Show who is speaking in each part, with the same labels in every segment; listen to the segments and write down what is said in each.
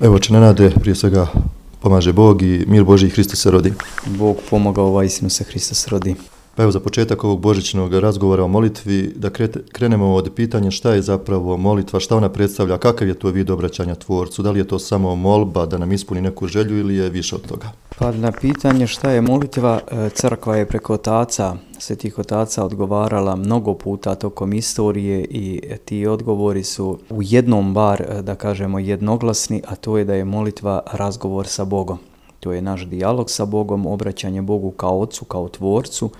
Speaker 1: Evo će nenade, prije svega pomaže Bog i mir Boži i Hristo se rodi.
Speaker 2: Bog pomaga ova istinu se Hristo se rodi.
Speaker 1: Pa evo za početak ovog božićnog razgovora o molitvi, da krenemo od pitanja šta je zapravo molitva, šta ona predstavlja, kakav je to vid obraćanja tvorcu, da li je to samo molba da nam ispuni neku želju ili je više od toga?
Speaker 2: Pa na pitanje šta je molitva, e, crkva je preko otaca, svetih otaca odgovarala mnogo puta tokom istorije i ti odgovori su u jednom bar, e, da kažemo, jednoglasni, a to je da je molitva razgovor sa Bogom. To je naš dijalog sa Bogom, obraćanje Bogu kao ocu, kao tvorcu,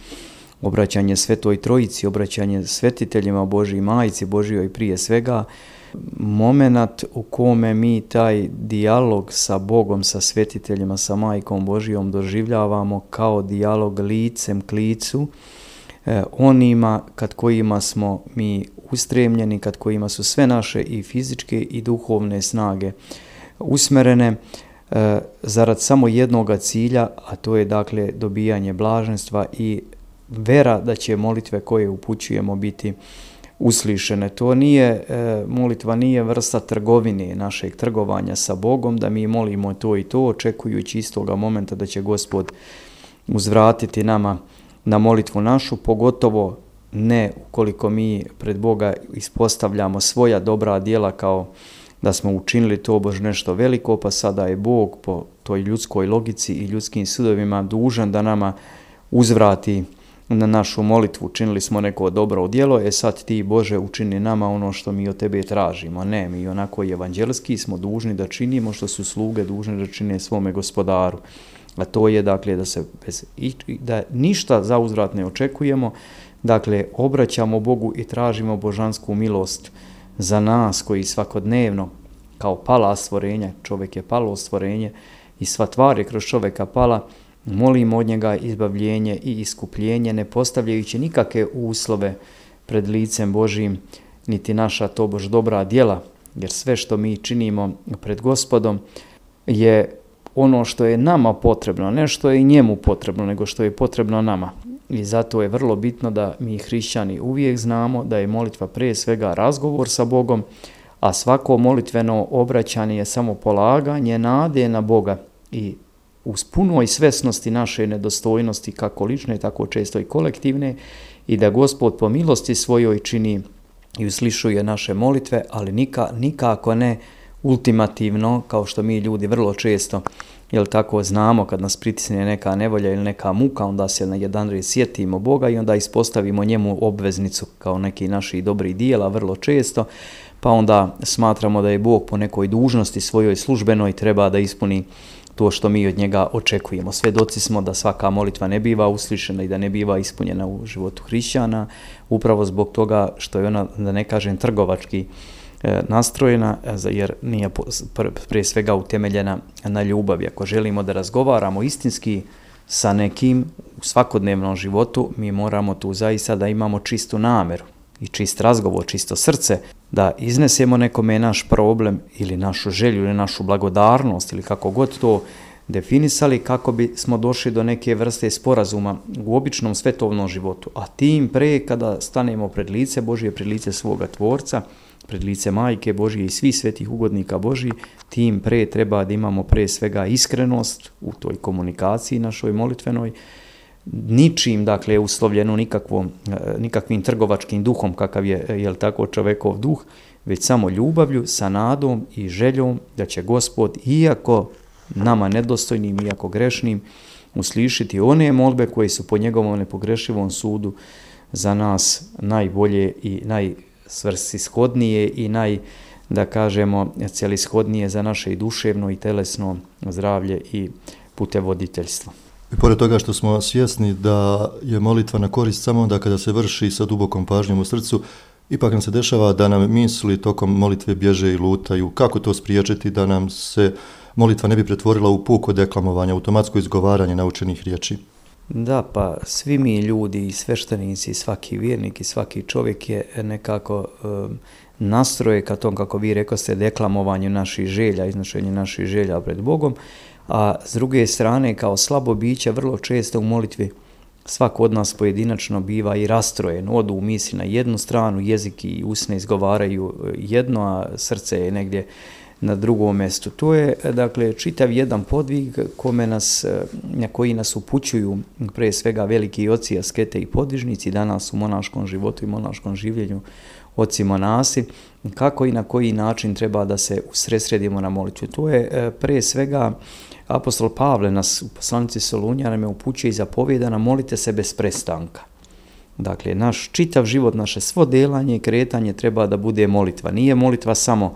Speaker 2: obraćanje svetoj trojici, obraćanje svetiteljima Božiji majici, Božijoj prije svega, moment u kome mi taj dijalog sa Bogom, sa svetiteljima, sa majkom Božijom doživljavamo kao dijalog licem k licu, e, onima kad kojima smo mi ustremljeni, kad kojima su sve naše i fizičke i duhovne snage usmerene e, zarad samo jednoga cilja, a to je dakle dobijanje blaženstva i vera da će molitve koje upućujemo biti uslišene. To nije, e, molitva nije vrsta trgovine našeg trgovanja sa Bogom, da mi molimo to i to, očekujući istoga momenta da će gospod uzvratiti nama na molitvu našu, pogotovo ne ukoliko mi pred Boga ispostavljamo svoja dobra dijela kao da smo učinili to Bož nešto veliko, pa sada je Bog po toj ljudskoj logici i ljudskim sudovima dužan da nama uzvrati uh, na našu molitvu učinili smo neko dobro odjelo, e sad ti Bože učini nama ono što mi od tebe tražimo. Ne, mi onako evanđelski smo dužni da činimo što su sluge dužne da čine svome gospodaru. A to je dakle da se bez, da ništa za uzvrat ne očekujemo, dakle obraćamo Bogu i tražimo božansku milost za nas koji svakodnevno kao pala stvorenja, čovjek je palo stvorenje i sva tvar je kroz čovjeka pala, Molim od njega izbavljenje i iskupljenje, ne postavljajući nikakve uslove pred licem Božim, niti naša tobož dobra djela, jer sve što mi činimo pred gospodom je ono što je nama potrebno, ne što je njemu potrebno, nego što je potrebno nama. I zato je vrlo bitno da mi hrišćani uvijek znamo da je molitva prije svega razgovor sa Bogom, a svako molitveno obraćanje je samo polaganje nade na Boga i uz punoj svesnosti naše nedostojnosti, kako lične, tako često i kolektivne, i da Gospod po milosti svojoj čini i uslišuje naše molitve, ali nika, nikako ne ultimativno, kao što mi ljudi vrlo često jel tako znamo kad nas pritisne neka nevolja ili neka muka, onda se na jedan red sjetimo Boga i onda ispostavimo njemu obveznicu kao neki naši dobri dijela vrlo često, pa onda smatramo da je Bog po nekoj dužnosti svojoj službenoj treba da ispuni to što mi od njega očekujemo. Svedoci smo da svaka molitva ne biva uslišena i da ne biva ispunjena u životu hrišćana, upravo zbog toga što je ona, da ne kažem, trgovački e, nastrojena, e, jer nije prije svega utemeljena na ljubavi. Ako želimo da razgovaramo istinski sa nekim u svakodnevnom životu, mi moramo tu zaista da imamo čistu nameru i čist razgovor, čisto srce, da iznesemo nekome naš problem ili našu želju ili našu blagodarnost ili kako god to definisali kako bi smo došli do neke vrste sporazuma u običnom svetovnom životu, a tim pre kada stanemo pred lice Božije, pred lice svoga tvorca, pred lice majke Božije i svih svetih ugodnika Božije, tim pre treba da imamo pre svega iskrenost u toj komunikaciji našoj molitvenoj, ničim, dakle, uslovljeno nikakvom, e, nikakvim trgovačkim duhom, kakav je, e, jel tako, čovekov duh, već samo ljubavlju, sa nadom i željom da će gospod, iako nama nedostojnim, iako grešnim, uslišiti one molbe koje su po njegovom nepogrešivom sudu za nas najbolje i najsvrsishodnije i naj, da kažemo, cjelishodnije za naše i duševno i telesno zdravlje i pute voditeljstva. I
Speaker 1: pored toga što smo svjesni da je molitva na korist samo onda kada se vrši sa dubokom pažnjom u srcu, ipak nam se dešava da nam misli tokom molitve bježe i lutaju. Kako to spriječiti da nam se molitva ne bi pretvorila u puko deklamovanja, automatsko izgovaranje naučenih riječi?
Speaker 2: Da, pa svi mi ljudi, sveštenici, svaki vjernik i svaki čovjek je nekako e, nastroje ka tom, kako vi rekao ste, deklamovanju naših želja, iznošenju naših želja pred Bogom, a s druge strane, kao slabo biće, vrlo često u molitvi svako od nas pojedinačno biva i rastrojen, odu u misli na jednu stranu, jezik i usne izgovaraju jedno, a srce je negdje na drugom mjestu. To je, dakle, čitav jedan podvig kome nas, na koji nas upućuju pre svega veliki oci, askete i podižnici danas u monaškom životu i monaškom življenju ocimo nasi, kako i na koji način treba da se sresredimo na molitvu. To je e, pre svega apostol Pavle nas u poslanici Solunja nam je upućio i zapovjeda na molite se bez prestanka. Dakle, naš čitav život, naše svo delanje i kretanje treba da bude molitva. Nije molitva samo,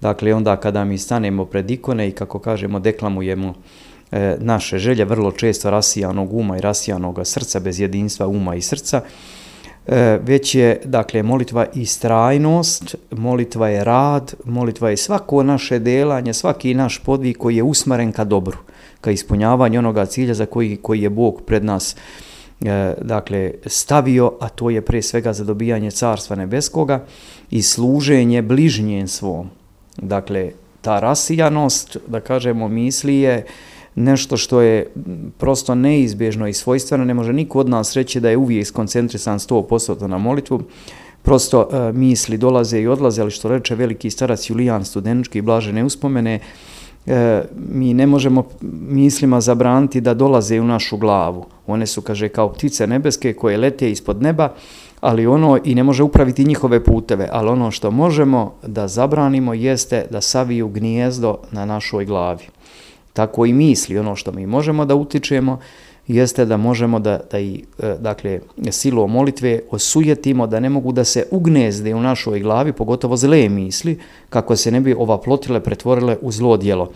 Speaker 2: dakle, onda kada mi stanemo pred ikone i kako kažemo, deklamujemo e, naše želje, vrlo često rasijanog uma i rasijanog srca, bez jedinstva uma i srca, E, već je dakle molitva i strajnost, molitva je rad, molitva je svako naše delanje, svaki naš podvig koji je usmaren ka dobru, ka ispunjavanju onoga cilja za koji, koji je Bog pred nas e, dakle stavio, a to je pre svega za dobijanje carstva nebeskoga i služenje bližnjem svom. Dakle, ta rasijanost, da kažemo, misli je, e, nešto što je prosto neizbježno i svojstveno, ne može niko od nas reći da je uvijek skoncentrisan 100% na molitvu, prosto e, misli dolaze i odlaze, ali što reče veliki starac Julijan Studenički i Blažene uspomene, e, mi ne možemo mislima zabraniti da dolaze u našu glavu. One su, kaže, kao ptice nebeske koje lete ispod neba, ali ono i ne može upraviti njihove puteve, ali ono što možemo da zabranimo jeste da saviju gnijezdo na našoj glavi tako i misli, ono što mi možemo da utičemo, jeste da možemo da, da i, e, dakle, silu o molitve osujetimo, da ne mogu da se ugnezde u našoj glavi, pogotovo zle misli, kako se ne bi ova plotile pretvorile u zlo dijelo.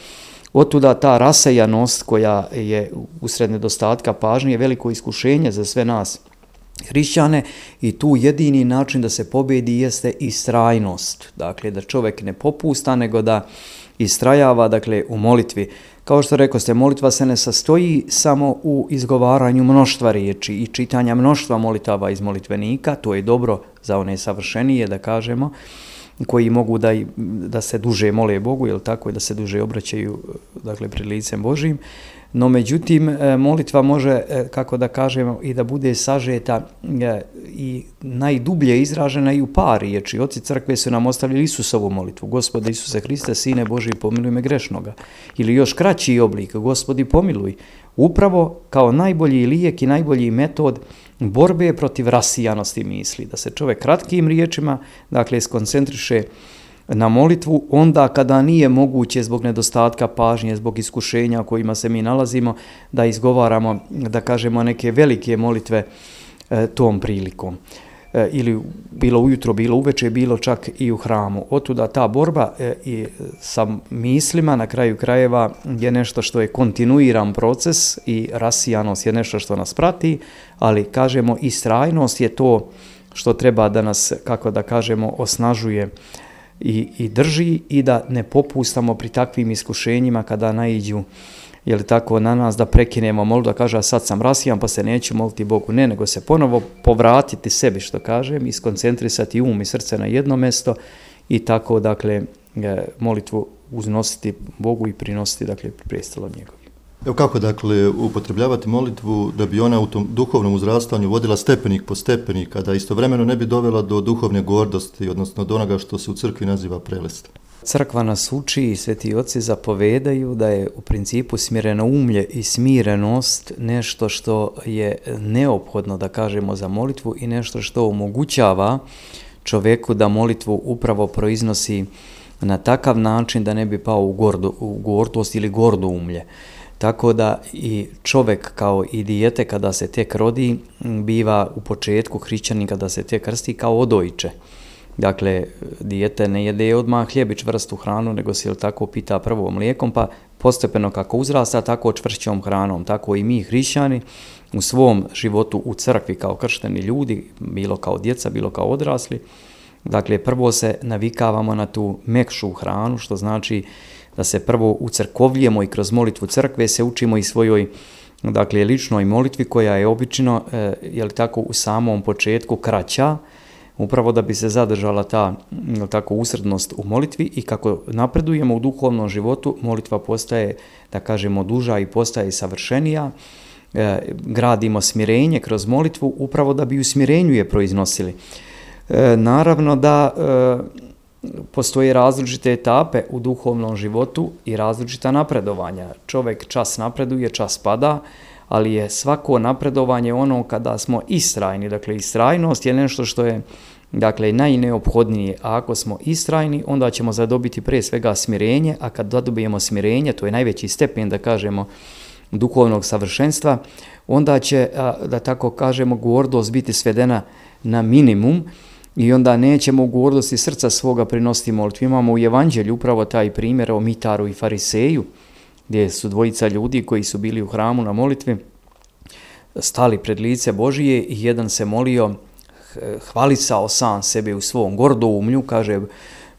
Speaker 2: Otuda ta rasejanost koja je usred nedostatka pažnje je veliko iskušenje za sve nas hrišćane i tu jedini način da se pobedi jeste istrajnost, dakle da čovjek ne popusta nego da istrajava dakle, u molitvi. Kao što rekao ste, molitva se ne sastoji samo u izgovaranju mnoštva riječi i čitanja mnoštva molitava iz molitvenika, to je dobro za one savršenije, da kažemo, koji mogu da, da se duže mole Bogu, jel tako, i da se duže obraćaju dakle, pred licem Božim, uh, No međutim, e, molitva može, e, kako da kažem, i da bude sažeta e, i najdublje izražena i u par riječi. Oci crkve su nam ostavili Isusovu molitvu, Gospode Isuse Hriste, Sine Boži, pomiluj me grešnoga. Ili još kraći oblik, Gospodi pomiluj. Upravo kao najbolji lijek i najbolji metod borbe protiv rasijanosti misli, da se čovek kratkim riječima, dakle, skoncentriše na na molitvu onda kada nije moguće zbog nedostatka pažnje, zbog iskušenja kojima se mi nalazimo, da izgovaramo, da kažemo neke velike molitve e, tom prilikom. E, ili bilo ujutro, bilo uveče, bilo čak i u hramu. Otuda ta borba e, i sa mislima na kraju krajeva je nešto što je kontinuiran proces i rasijanost je nešto što nas prati, ali kažemo i strajnost je to što treba da nas, kako da kažemo, osnažuje e, i, i drži i da ne popustamo pri takvim iskušenjima kada naiđu je li tako na nas da prekinemo molu da kaže sad sam rasijan pa se neću moliti Bogu ne nego se ponovo povratiti sebi što kažem iskoncentrisati um i srce na jedno mesto i tako dakle e, molitvu uznositi Bogu i prinositi dakle prestalo njegovu.
Speaker 1: Evo kako dakle upotrebljavati molitvu da bi ona u tom duhovnom uzrastanju vodila stepenik po stepenik, a da istovremeno ne bi dovela do duhovne gordosti, odnosno do onoga što se u crkvi naziva prelest.
Speaker 2: Crkva nas uči i sveti oci zapovedaju da je u principu smireno umlje i smirenost nešto što je neophodno da kažemo za molitvu i nešto što omogućava čovjeku da molitvu upravo proiznosi na takav način da ne bi pao u, gordo, u gordost ili gordo umlje. Tako da i čovek kao i dijete kada se tek rodi biva u početku hrićani kada se tek krsti kao odojče. Dakle, dijete ne jede odmah hljebi čvrstu hranu, nego se ili tako pita prvo mlijekom, pa postepeno kako uzrasta, tako čvršćom hranom. Tako i mi hrišćani u svom životu u crkvi kao kršteni ljudi, bilo kao djeca, bilo kao odrasli, dakle, prvo se navikavamo na tu mekšu hranu, što znači uh, da se prvo ucrkovljemo i kroz molitvu crkve se učimo i svojoj dakle, ličnoj molitvi koja je obično e, je li tako, u samom početku kraća, upravo da bi se zadržala ta tako usrednost u molitvi i kako napredujemo u duhovnom životu, molitva postaje, da kažemo, duža i postaje savršenija. E, gradimo smirenje kroz molitvu upravo da bi u smirenju je proiznosili. E, naravno da e, postoje različite etape u duhovnom životu i različita napredovanja. Čovek čas napreduje, čas pada, ali je svako napredovanje ono kada smo istrajni. Dakle, istrajnost je nešto što je dakle, najneophodnije. A ako smo istrajni, onda ćemo zadobiti pre svega smirenje, a kad zadobijemo smirenje, to je najveći stepen, da kažemo, duhovnog savršenstva, onda će, da tako kažemo, gordost biti svedena na minimum, I onda nećemo u gordosti srca svoga prinositi molitvu. Imamo u Evanđelju upravo taj primjer o Mitaru i Fariseju, gdje su dvojica ljudi koji su bili u hramu na molitvi, stali pred lice Božije i jedan se molio, hvalisao sam sebe u svom gordoumlju, kaže,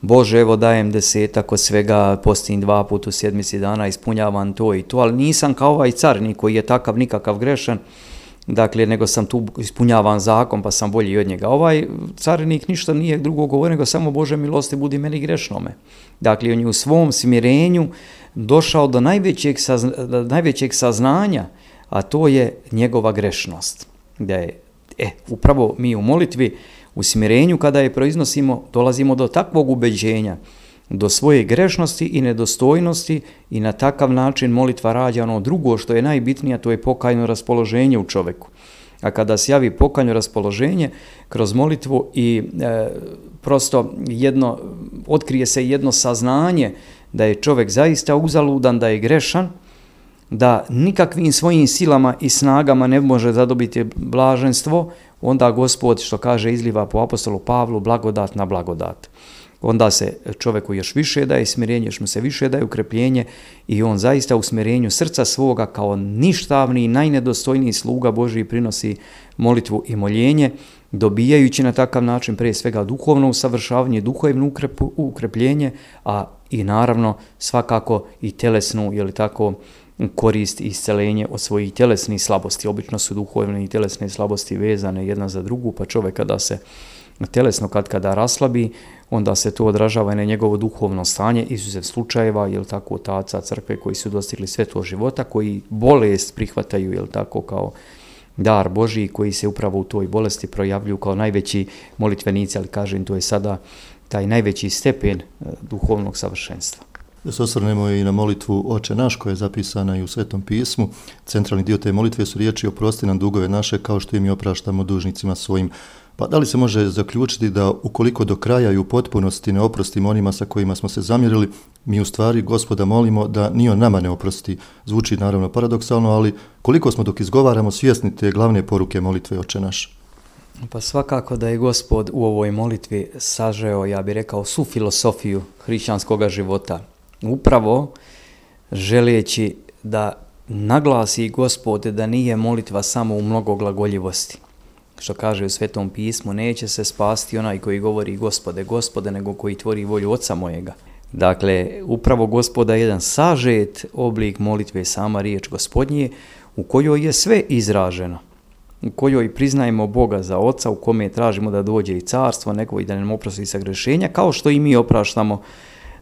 Speaker 2: Bože, evo dajem desetak od svega, postim dva put u sedmici dana, ispunjavam to i to, ali nisam kao ovaj car, niko je takav nikakav grešan, dakle, nego sam tu ispunjavan zakon, pa sam bolji od njega. Ovaj carinik ništa nije drugo govore, nego samo Bože milosti budi meni grešnome. Dakle, on je u svom smirenju došao do najvećeg, sazna, do najvećeg saznanja, a to je njegova grešnost. Da je, e, upravo mi u molitvi, u smirenju, kada je proiznosimo, dolazimo do takvog ubeđenja, do svoje grešnosti i nedostojnosti i na takav način molitva rađa ono drugo što je najbitnije, to je pokajno raspoloženje u čoveku. A kada se javi pokajno raspoloženje, kroz molitvu i e, prosto jedno, otkrije se jedno saznanje da je čovek zaista uzaludan, da je grešan, da nikakvim svojim silama i snagama ne može zadobiti blaženstvo, onda gospod, što kaže, izliva po apostolu Pavlu, blagodat na blagodat onda se čoveku još više daje smirenje, još mu se više daje ukrepljenje i on zaista u smirenju srca svoga kao ništavni i najnedostojniji sluga Boži prinosi molitvu i moljenje, dobijajući na takav način prije svega duhovno usavršavanje, duhovno ukrepu, ukrepljenje, a i naravno svakako i telesnu, je li tako, korist i iscelenje od svojih tjelesnih slabosti. Obično su duhovne i tjelesne slabosti vezane jedna za drugu, pa čovjek kada se tjelesno kad kada raslabi, onda se to odražava i na njegovo duhovno stanje, izuzev slučajeva, jel tako, taca crkve koji su dostigli sve to života, koji bolest prihvataju, jel tako, kao dar Boži koji se upravo u toj bolesti projavljuju kao najveći molitvenici, ali kažem, to je sada taj najveći stepen e, duhovnog savršenstva.
Speaker 1: Da se osvrnemo i na molitvu Oče naš koja je zapisana i u Svetom pismu. Centralni dio te molitve su riječi oprosti nam dugove naše kao što im i opraštamo dužnicima svojim. Pa da li se može zaključiti da ukoliko do kraja i u potpunosti ne oprostimo onima sa kojima smo se zamjerili, mi u stvari gospoda molimo da ni on nama ne oprosti. Zvuči naravno paradoksalno, ali koliko smo dok izgovaramo svjesni te glavne poruke molitve oče naš?
Speaker 2: Pa svakako da je gospod u ovoj molitvi sažeo, ja bih rekao, su filosofiju hrišćanskog života. Upravo želeći da naglasi gospod da nije molitva samo u mnogo glagoljivosti što kaže u Svetom pismu, neće se spasti onaj koji govori gospode, gospode, nego koji tvori volju oca mojega. Dakle, upravo gospoda je jedan sažet oblik molitve sama riječ gospodnje u kojoj je sve izraženo u kojoj priznajemo Boga za oca, u kome tražimo da dođe i carstvo, neko i da nam oprosti sa grešenja, kao što i mi opraštamo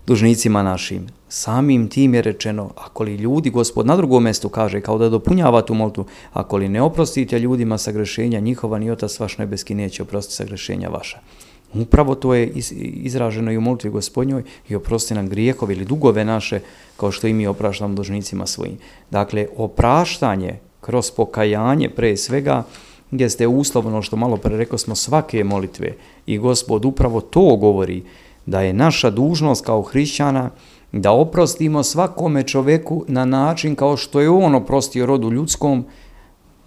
Speaker 2: dužnicima našim. Samim tim je rečeno, ako li ljudi, gospod na drugom mestu kaže, kao da dopunjava tu moltu, ako li ne oprostite ljudima sagrešenja njihova, ni otac vaš nebeski neće oprostiti sagrešenja vaša. Upravo to je izraženo i u molitvi gospodnjoj i oprosti nam grijehove ili dugove naše, kao što i mi opraštamo dužnicima svojim. Dakle, opraštanje kroz pokajanje pre svega, gdje ste uslovno što malo pre rekao smo svake molitve i gospod upravo to govori, da je naša dužnost kao hrišćana da oprostimo svakome čoveku na način kao što je on oprostio rodu ljudskom,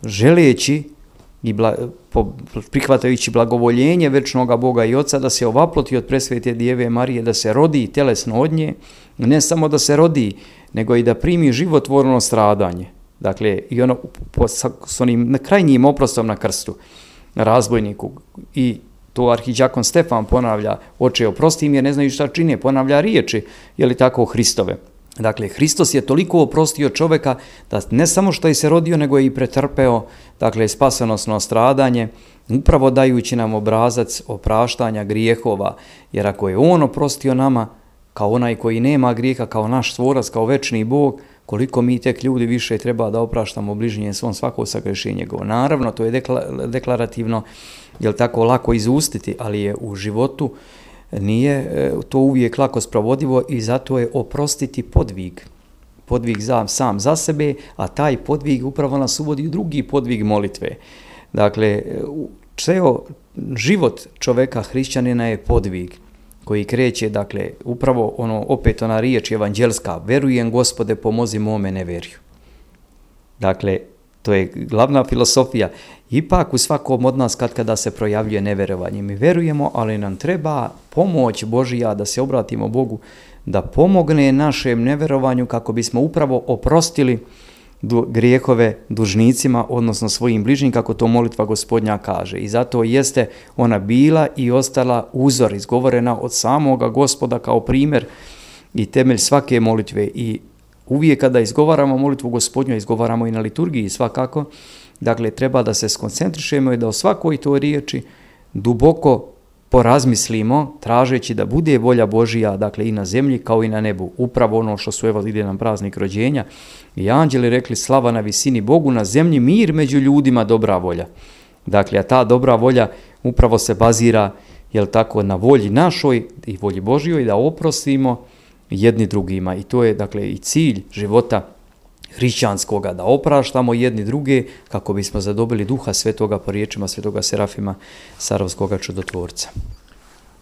Speaker 2: želeći i bla, po, prihvatajući blagovoljenje večnoga Boga i Oca da se ovaploti od presvete Djeve Marije, da se rodi telesno od nje, ne samo da se rodi, nego i da primi životvorno stradanje. Dakle, i ono po, sa, s onim krajnjim oprostom na krstu, na razbojniku i To arhiđakon Stefan ponavlja, oče oprosti im jer ne znaju šta čine, ponavlja riječi, je li tako Hristove. Dakle, Hristos je toliko oprostio čoveka da ne samo što je se rodio, nego je i pretrpeo, dakle, spasenosno stradanje, upravo dajući nam obrazac opraštanja grijehova, jer ako je on oprostio nama, kao onaj koji nema grijeha, kao naš stvorac, kao večni Bog, koliko mi tek ljudi više treba da opraštamo bližnje svom svako sagrešenje go. Naravno, to je deklarativno, je tako lako izustiti, ali je u životu e, nije e, to uvijek lako sprovodivo i zato je oprostiti podvig podvig za, sam za sebe, a taj podvig upravo nas uvodi u drugi podvig molitve. Dakle, ceo život čoveka hrišćanina je podvig koji kreće, dakle, upravo ono, opet ona riječ evanđelska, verujem gospode, pomozi mome, ne verju. Dakle, to je glavna filosofija. Ipak u svakom od nas kad kada se projavljuje neverovanje, mi verujemo, ali nam treba pomoć Božija da se obratimo Bogu, da pomogne našem neverovanju kako bismo upravo oprostili uh, grijehove dužnicima, odnosno svojim bližnjim, kako to molitva gospodnja kaže. I zato jeste ona bila i ostala uzor, izgovorena od samoga gospoda kao primjer i temelj svake molitve. I uvijek kada izgovaramo molitvu gospodnju, izgovaramo i na liturgiji svakako, dakle treba da se skoncentrišemo i da o svakoj toj riječi duboko porazmislimo tražeći da bude volja Božija dakle i na zemlji kao i na nebu. Upravo ono što su evo ide nam praznik rođenja i anđeli rekli slava na visini Bogu na zemlji mir među ljudima dobra volja. Dakle, a ta dobra volja upravo se bazira jel tako na volji našoj i volji Božijoj da oprostimo jedni drugima i to je dakle i cilj života hrišćanskoga, da opraštamo jedni druge kako bismo zadobili duha svetoga po riječima svetoga Serafima Sarovskoga čudotvorca.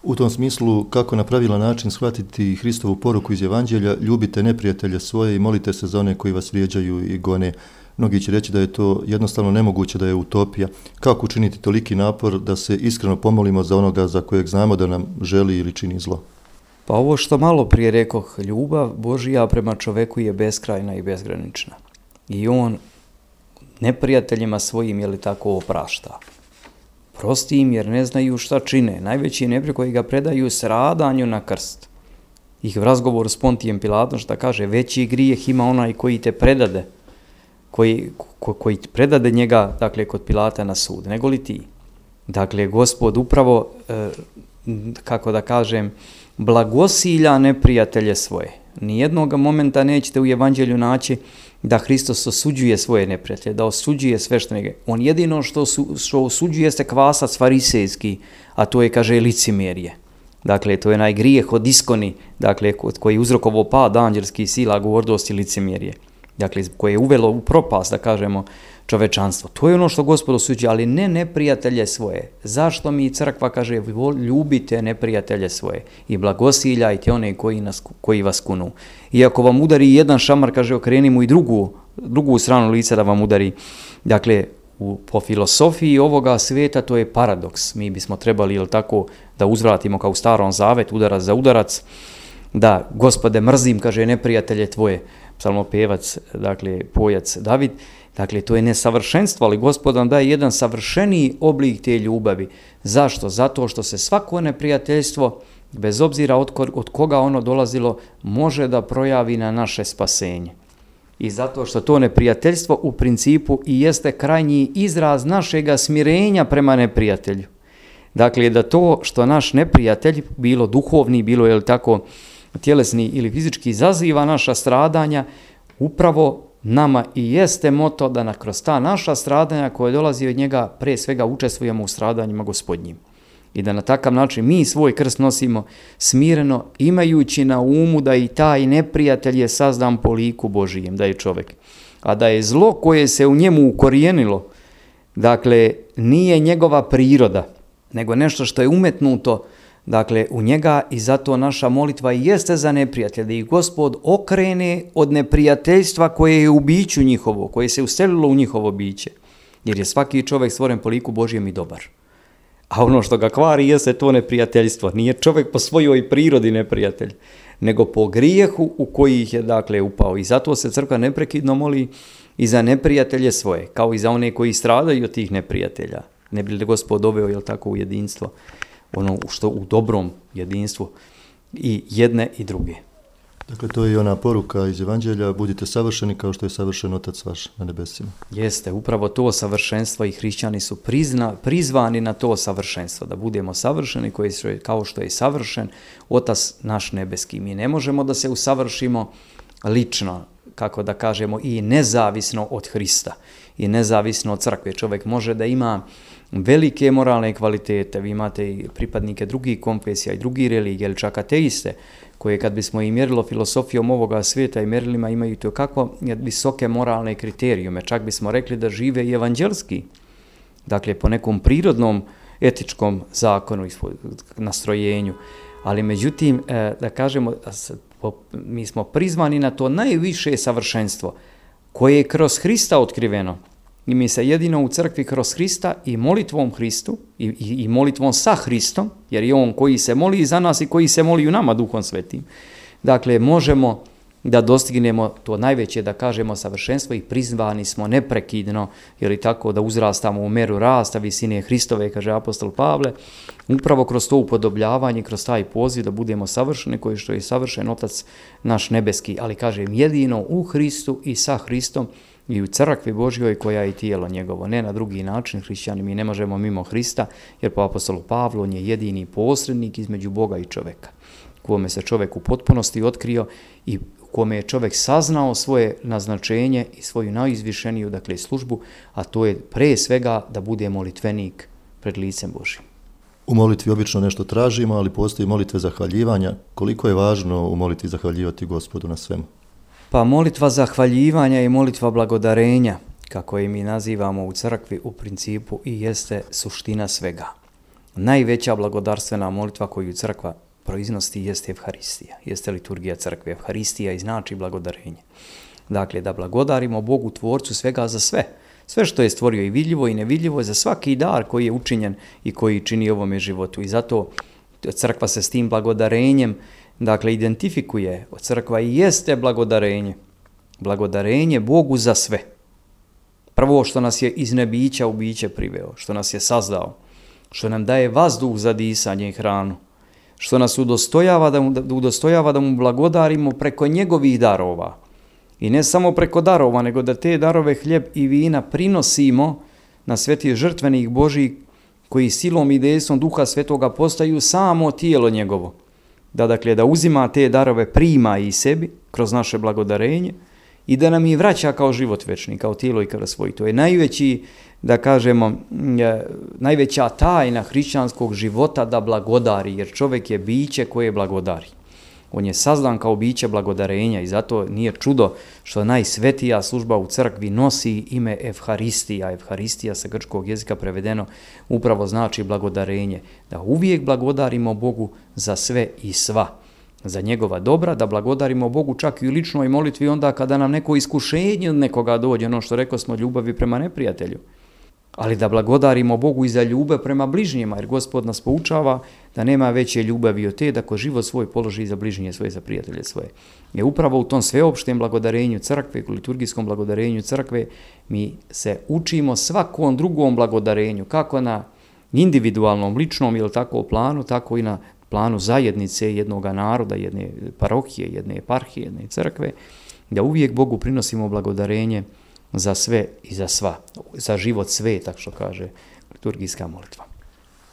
Speaker 1: U tom smislu, kako na pravila način shvatiti Hristovu poruku iz Evanđelja, ljubite neprijatelja svoje i molite se za one koji vas vrijeđaju i gone. Mnogi će reći da je to jednostavno nemoguće, da je utopija. Kako učiniti toliki napor da se iskreno pomolimo za onoga za kojeg znamo da nam želi ili čini zlo?
Speaker 2: Pa ovo što malo prije rekoh, ljubav Božija prema čoveku je beskrajna i bezgranična. I on neprijateljima svojim je li tako oprašta. Prosti im jer ne znaju šta čine. Najveći neprijatelj koji ga predaju s radanju na krst. Ih v razgovor s Pontijem Pilatom što kaže veći grijeh ima onaj koji te predade, koji, ko, koji predade njega, dakle, kod Pilata na sud, nego li ti. Dakle, gospod upravo, e, kako da kažem, blagosilja neprijatelje svoje. Nijednog momenta nećete u evanđelju naći da Hristos osuđuje svoje neprijatelje, da osuđuje sveštenike. On jedino što, su, što osuđuje jeste kvasac farisejski, a to je, kaže, licimerije. Dakle, to je najgrijeh od iskoni, dakle, od koji je uzrokovo pad anđelskih sila, gordost i licimerije. Dakle, koje je uvelo u propast, da kažemo, uh, čovečanstvo. To je ono što gospod osuđuje, ali ne neprijatelje svoje. Zašto mi crkva kaže ljubite neprijatelje svoje i blagosiljajte one koji, nas, koji vas kunu. I ako vam udari jedan šamar, kaže okrenimo i drugu, drugu stranu lica da vam udari. Dakle, u, po filosofiji ovoga sveta to je paradoks. Mi bismo trebali, ili tako, da uzvratimo kao u starom zavet, udarac za udarac, da, gospode, mrzim, kaže, neprijatelje tvoje, psalmopevac, dakle, pojac David, Dakle, to je nesavršenstvo, ali Gospod nam daje jedan savršeniji oblik te ljubavi. Zašto? Zato što se svako neprijateljstvo, bez obzira od, ko, od koga ono dolazilo, može da projavi na naše spasenje. I zato što to neprijateljstvo u principu i jeste krajnji izraz našega smirenja prema neprijatelju. Dakle, da to što naš neprijatelj, bilo duhovni, bilo je li tako tjelesni ili fizički, zaziva naša stradanja, upravo Nama i jeste moto da na kroz ta naša stradanja koje dolazi od njega pre svega učestvujemo u stradanjima gospodnjim. I da na takav način mi svoj krst nosimo smireno imajući na umu da i taj neprijatelj je sazdan po liku Božijem, da je čovek. A da je zlo koje se u njemu ukorijenilo, dakle nije njegova priroda, nego nešto što je umetnuto učinjeno Dakle, u njega i zato naša molitva jeste za neprijatelje da ih gospod okrene od neprijateljstva koje je u biću njihovo, koje se ustelilo u njihovo biće. Jer je svaki čovjek stvoren po liku Božijem i dobar. A ono što ga kvari jeste to neprijateljstvo. Nije čovjek po svojoj prirodi neprijatelj, nego po grijehu u koji ih je dakle upao. I zato se crkva neprekidno moli i za neprijatelje svoje, kao i za one koji stradaju od tih neprijatelja. Ne bi li gospod doveo, jel tako, u jedinstvo? ono što u dobrom jedinstvu i jedne i druge.
Speaker 1: Dakle, to je i ona poruka iz Evanđelja, budite savršeni kao što je savršen Otac vaš na nebesima.
Speaker 2: Jeste, upravo to savršenstvo i hrišćani su prizna, prizvani na to savršenstvo, da budemo savršeni koji su, kao što je savršen Otac naš nebeski. Mi ne možemo da se usavršimo lično, kako da kažemo, i nezavisno od Hrista i nezavisno od crkve. Čovjek može da ima uh, velike moralne kvalitete, vi imate i pripadnike drugih konfesija i drugih religija ili čak ateiste, koje kad bismo i mjerilo filosofijom ovoga svijeta i mjerilima imaju to kako visoke moralne kriterijume. Čak bismo rekli da žive i evanđelski, dakle po nekom prirodnom etičkom zakonu i nastrojenju. Ali međutim, e, da kažemo, mi smo prizvani na to najviše savršenstvo koje je kroz Hrista otkriveno. I mi se jedino u crkvi kroz Hrista i molitvom Hristu i, i, i molitvom sa Hristom, jer je On koji se moli za nas i koji se moli u nama Duhom Svetim. Dakle, možemo da dostignemo to najveće, da kažemo savršenstvo i prizvani smo neprekidno, ili tako da uzrastamo u meru rasta visine Hristove, kaže apostol Pavle, upravo kroz to upodobljavanje, kroz taj poziv da budemo savršeni, koji što je savršen Otac naš nebeski, ali kažem jedino u Hristu i sa Hristom, i u crkvi Božjoj koja je tijelo njegovo. Ne na drugi način, hrišćani, mi ne možemo mimo Hrista, jer po apostolu Pavlu on je jedini posrednik između Boga i čoveka, kome se čovek u potpunosti otkrio i kome je čovek saznao svoje naznačenje i svoju najizvišeniju, dakle, službu, a to je pre svega da bude molitvenik pred licem Božim.
Speaker 1: U molitvi obično nešto tražimo, ali postoji molitve zahvaljivanja. Koliko je važno u molitvi zahvaljivati gospodu na svemu?
Speaker 2: Pa molitva zahvaljivanja i molitva blagodarenja, kako je mi nazivamo u crkvi, u principu i jeste suština svega. Najveća blagodarstvena molitva koju crkva proiznosti jeste Evharistija, jeste liturgija crkve. Evharistija i znači blagodarenje. Dakle, da blagodarimo Bogu Tvorcu svega za sve. Sve što je stvorio i vidljivo i nevidljivo je za svaki dar koji je učinjen i koji čini ovome životu. I zato crkva se s tim blagodarenjem uh, dakle, identifikuje, crkva i jeste blagodarenje. Blagodarenje Bogu za sve. Prvo što nas je iz nebića u biće priveo, što nas je sazdao, što nam daje vazduh za disanje i hranu, što nas udostojava da, mu, udostojava da mu blagodarimo preko njegovih darova. I ne samo preko darova, nego da te darove hljeb i vina prinosimo na sveti žrtvenih Božih koji silom i desom Duha Svetoga postaju samo tijelo njegovo da dakle da uzima te darove, prima i sebi kroz naše blagodarenje i da nam i vraća kao život večni, kao tijelo i kao svoj. To je najveći, da kažemo, najveća tajna hrišćanskog života da blagodari, jer čovjek je biće koje blagodari on je sazdan kao biće blagodarenja i zato nije čudo što najsvetija služba u crkvi nosi ime Evharistija. Evharistija sa grčkog jezika prevedeno upravo znači blagodarenje, da uvijek blagodarimo Bogu za sve i sva za njegova dobra, da blagodarimo Bogu čak i u ličnoj molitvi onda kada nam neko iskušenje od nekoga dođe, ono što rekao smo, ljubavi prema neprijatelju ali da blagodarimo Bogu i za ljube prema bližnjima, jer gospod nas poučava da nema veće ljubavi od te da ko život svoj položi za bližnje svoje, za prijatelje svoje. Je upravo u tom sveopštem blagodarenju crkve, u liturgijskom blagodarenju crkve, mi se učimo svakom drugom blagodarenju, kako na individualnom, ličnom ili tako planu, tako i na planu zajednice jednog naroda, jedne parohije, jedne eparhije, jedne crkve, da uvijek Bogu prinosimo blagodarenje blagodarenje za sve i za sva, za život sve, tako što kaže liturgijska molitva.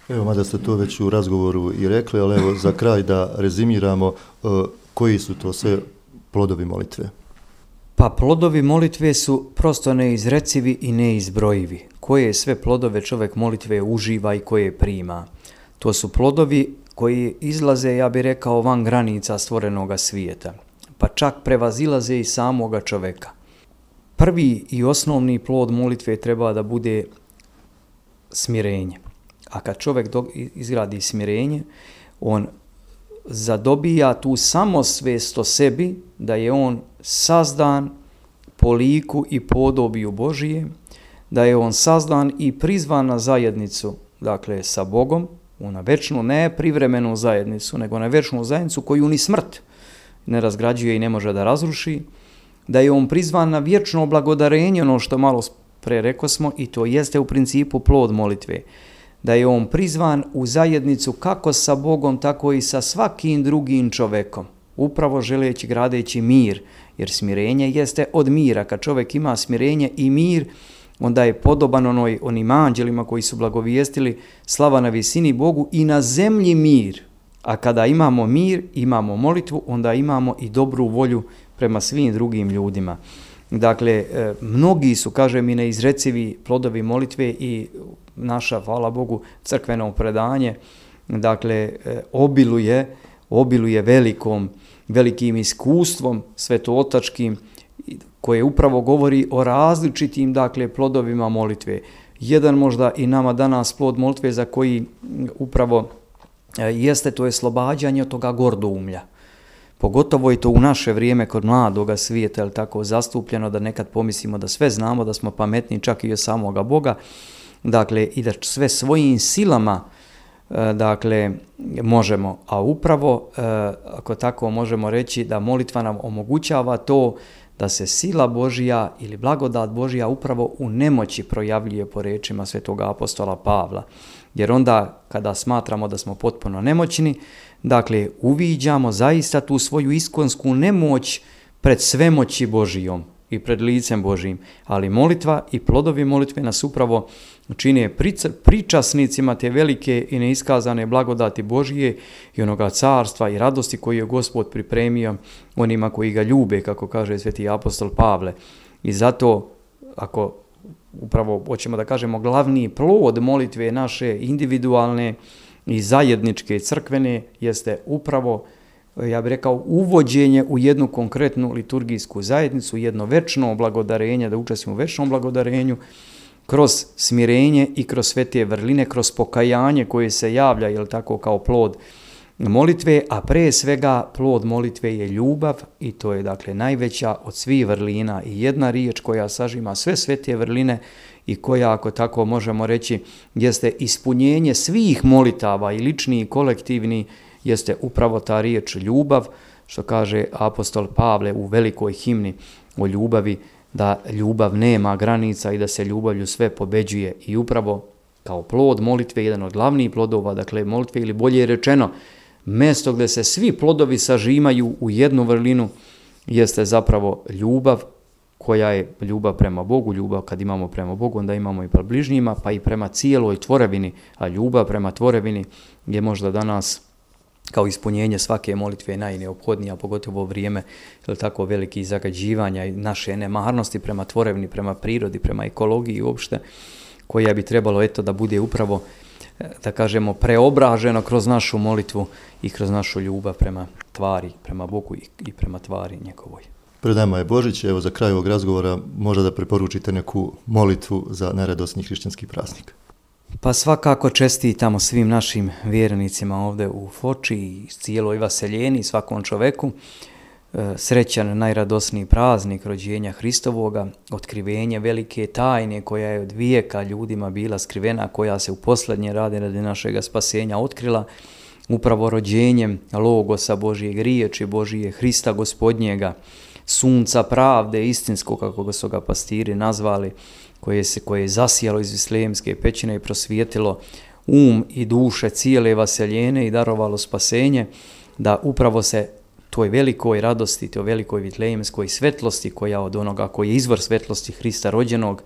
Speaker 1: Evo, mada ste to već u razgovoru i rekli, ali evo za kraj da rezimiramo e, koji su to sve plodovi molitve.
Speaker 2: Pa plodovi molitve su prosto neizrecivi i neizbrojivi. Koje sve plodove čovjek molitve uživa i koje prima? To su plodovi koji izlaze, ja bih rekao, van granica stvorenoga svijeta, pa čak prevazilaze i samoga čoveka prvi i osnovni plod molitve treba da bude smirenje. A kad čovjek izgradi smirenje, on zadobija tu samosvest o sebi da je on sazdan po liku i podobiju Božije, da je on sazdan i prizvan na zajednicu, dakle sa Bogom, u na večnu, ne privremenu zajednicu, nego na večnu zajednicu koju ni smrt ne razgrađuje i ne može da razruši, da je on prizvan na vječno blagodarenje, ono što malo prereko smo, i to jeste u principu plod molitve, da je on prizvan u zajednicu kako sa Bogom, tako i sa svakim drugim čovekom upravo želeći gradeći mir, jer smirenje jeste od mira. Kad čovjek ima smirenje i mir, onda je podoban onoj, onim anđelima koji su blagovijestili slava na visini Bogu i na zemlji mir. A kada imamo mir, imamo molitvu, onda imamo i dobru volju prema svim drugim ljudima. Dakle, e, mnogi su, kažem, i neizrecivi plodovi molitve i naša, hvala Bogu, crkveno predanje, dakle, e, obiluje, obiluje velikom, velikim iskustvom svetootačkim koje upravo govori o različitim, dakle, plodovima molitve. Jedan možda i nama danas plod molitve za koji upravo e, jeste to je slobađanje od toga gordoumlja. umlja. Pogotovo je to u naše vrijeme kod mladoga svijeta, ali tako zastupljeno da nekad pomislimo da sve znamo, da smo pametni čak i od samoga Boga, dakle, i da sve svojim silama e, dakle, možemo, a upravo, e, ako tako možemo reći, da molitva nam omogućava to da se sila Božija ili blagodat Božija upravo u nemoći projavljuje po rečima svetog apostola Pavla jer onda kada smatramo da smo potpuno nemoćni, dakle uviđamo zaista tu svoju iskonsku nemoć pred svemoći Božijom i pred licem Božijim, ali molitva i plodovi molitve nas upravo čine pričasnicima te velike i neiskazane blagodati Božije i onoga carstva i radosti koji je Gospod pripremio onima koji ga ljube, kako kaže sveti apostol Pavle. I zato, ako upravo, hoćemo da kažemo, glavni plod molitve naše individualne i zajedničke crkvene jeste upravo, ja bih rekao, uvođenje u jednu konkretnu liturgijsku zajednicu, jedno večno blagodarenje, da učestvimo u večnom blagodarenju, kroz smirenje i kroz svetije vrline, kroz pokajanje koje se javlja, jel tako, kao plod uh, molitve, a pre svega plod molitve je ljubav i to je dakle najveća od svih vrlina i jedna riječ koja sažima sve svetije vrline i koja, ako tako možemo reći, jeste ispunjenje svih molitava i lični i kolektivni, jeste upravo ta riječ ljubav, što kaže apostol Pavle u velikoj himni o ljubavi, da ljubav nema granica i da se ljubavlju sve pobeđuje i upravo kao plod molitve, jedan od glavnijih plodova, dakle molitve ili bolje rečeno, mesto gdje se svi plodovi sažimaju u jednu vrlinu, jeste zapravo ljubav, koja je ljubav prema Bogu, ljubav kad imamo prema Bogu, onda imamo i prema bližnjima, pa i prema cijeloj tvorevini, a ljubav prema tvorevini je možda danas kao ispunjenje svake molitve najneophodnija, pogotovo vrijeme ili tako velikih zagađivanja i naše nemarnosti prema tvorevini, prema prirodi, prema ekologiji uopšte, koja bi trebalo eto da bude upravo uh, da kažemo, preobraženo kroz našu molitvu i kroz našu ljubav prema tvari, prema Bogu i prema tvari njegovoj.
Speaker 1: Pred nama je Božić, evo za kraj ovog razgovora možda da preporučite neku molitvu za neradosni hrišćanski praznik.
Speaker 2: Pa svakako čestitamo svim našim vjernicima ovde u Foči i cijeloj vaseljeni i svakom čoveku. Uh, E, srećan najradosniji praznik rođenja Hristovoga, otkrivenje velike tajne koja je od vijeka ljudima bila skrivena, koja se u posljednje rade radi našeg spasenja otkrila, upravo rođenjem Logosa Božijeg riječi, Božije Hrista gospodnjega, sunca pravde istinsko kako ga su ga pastiri nazvali, koje, se, koje je zasijalo iz vislijemske pećine i prosvijetilo um i duše cijele vaseljene i darovalo spasenje, da upravo se toj velikoj radosti, toj velikoj vitlejemskoj svetlosti koja od onoga koji je izvor svetlosti Hrista rođenog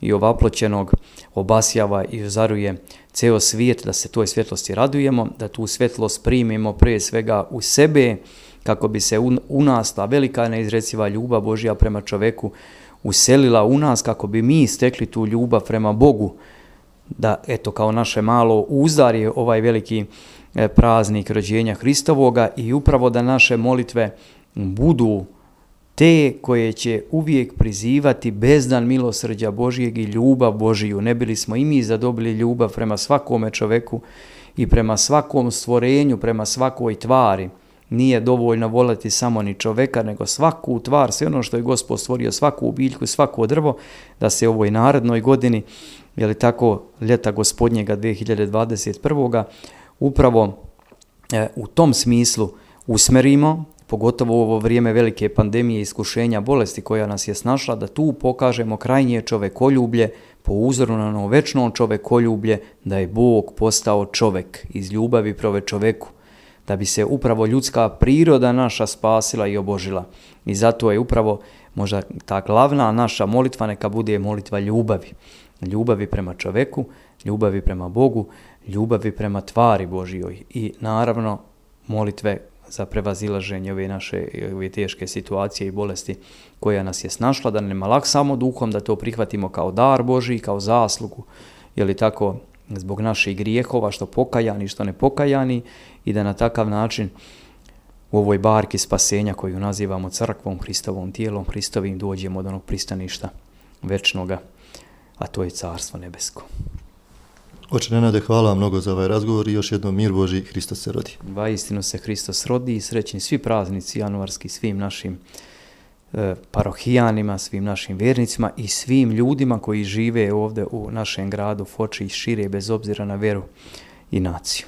Speaker 2: i ovaploćenog obasjava i ozaruje ceo svijet da se toj svetlosti radujemo, da tu svetlost primimo prije svega u sebe kako bi se u nas ta velika neizreciva ljubav Božja prema čoveku uselila u nas kako bi mi stekli tu ljubav prema Bogu da eto kao naše malo uzdarje ovaj veliki E, praznik rođenja Hristovoga i upravo da naše molitve budu te koje će uvijek prizivati bezdan milosrđa Božijeg i ljubav Božiju. Ne bili smo i mi zadobili ljubav prema svakome čoveku i prema svakom stvorenju, prema svakoj tvari. Nije dovoljno voleti samo ni čoveka, nego svaku tvar, sve ono što je Gospod stvorio, svaku biljku, svako drvo, da se ovoj narodnoj godini, je li tako, ljeta gospodnjega 2021 upravo e, u tom smislu usmerimo, pogotovo u ovo vrijeme velike pandemije i iskušenja bolesti koja nas je snašla, da tu pokažemo krajnje čovekoljublje, po uzoru na ono večno čovekoljublje, da je Bog postao čovek iz ljubavi prove čoveku, da bi se upravo ljudska priroda naša spasila i obožila. I zato je upravo možda ta glavna naša molitva neka bude molitva ljubavi. Ljubavi prema čoveku, ljubavi prema Bogu, ljubavi prema tvari Božijoj i naravno molitve za prevazilaženje ove naše ove teške situacije i bolesti koja nas je snašla, da ne malak samo duhom, da to prihvatimo kao dar Boži, kao zaslugu, je li tako zbog naših grijehova, što pokajani, što ne pokajani i da na takav način u ovoj barki spasenja koju nazivamo crkvom, Hristovom tijelom, Hristovim dođemo od onog pristaništa večnoga, a to je Carstvo nebesko.
Speaker 1: Oče Nenade, hvala vam mnogo za ovaj razgovor i još jednom mir Boži, Hristos se rodi.
Speaker 2: Va istino se Hristos rodi i srećni svi praznici januarski svim našim e, parohijanima, svim našim vjernicima i svim ljudima koji žive ovde u našem gradu Foči i šire bez obzira na veru i naciju.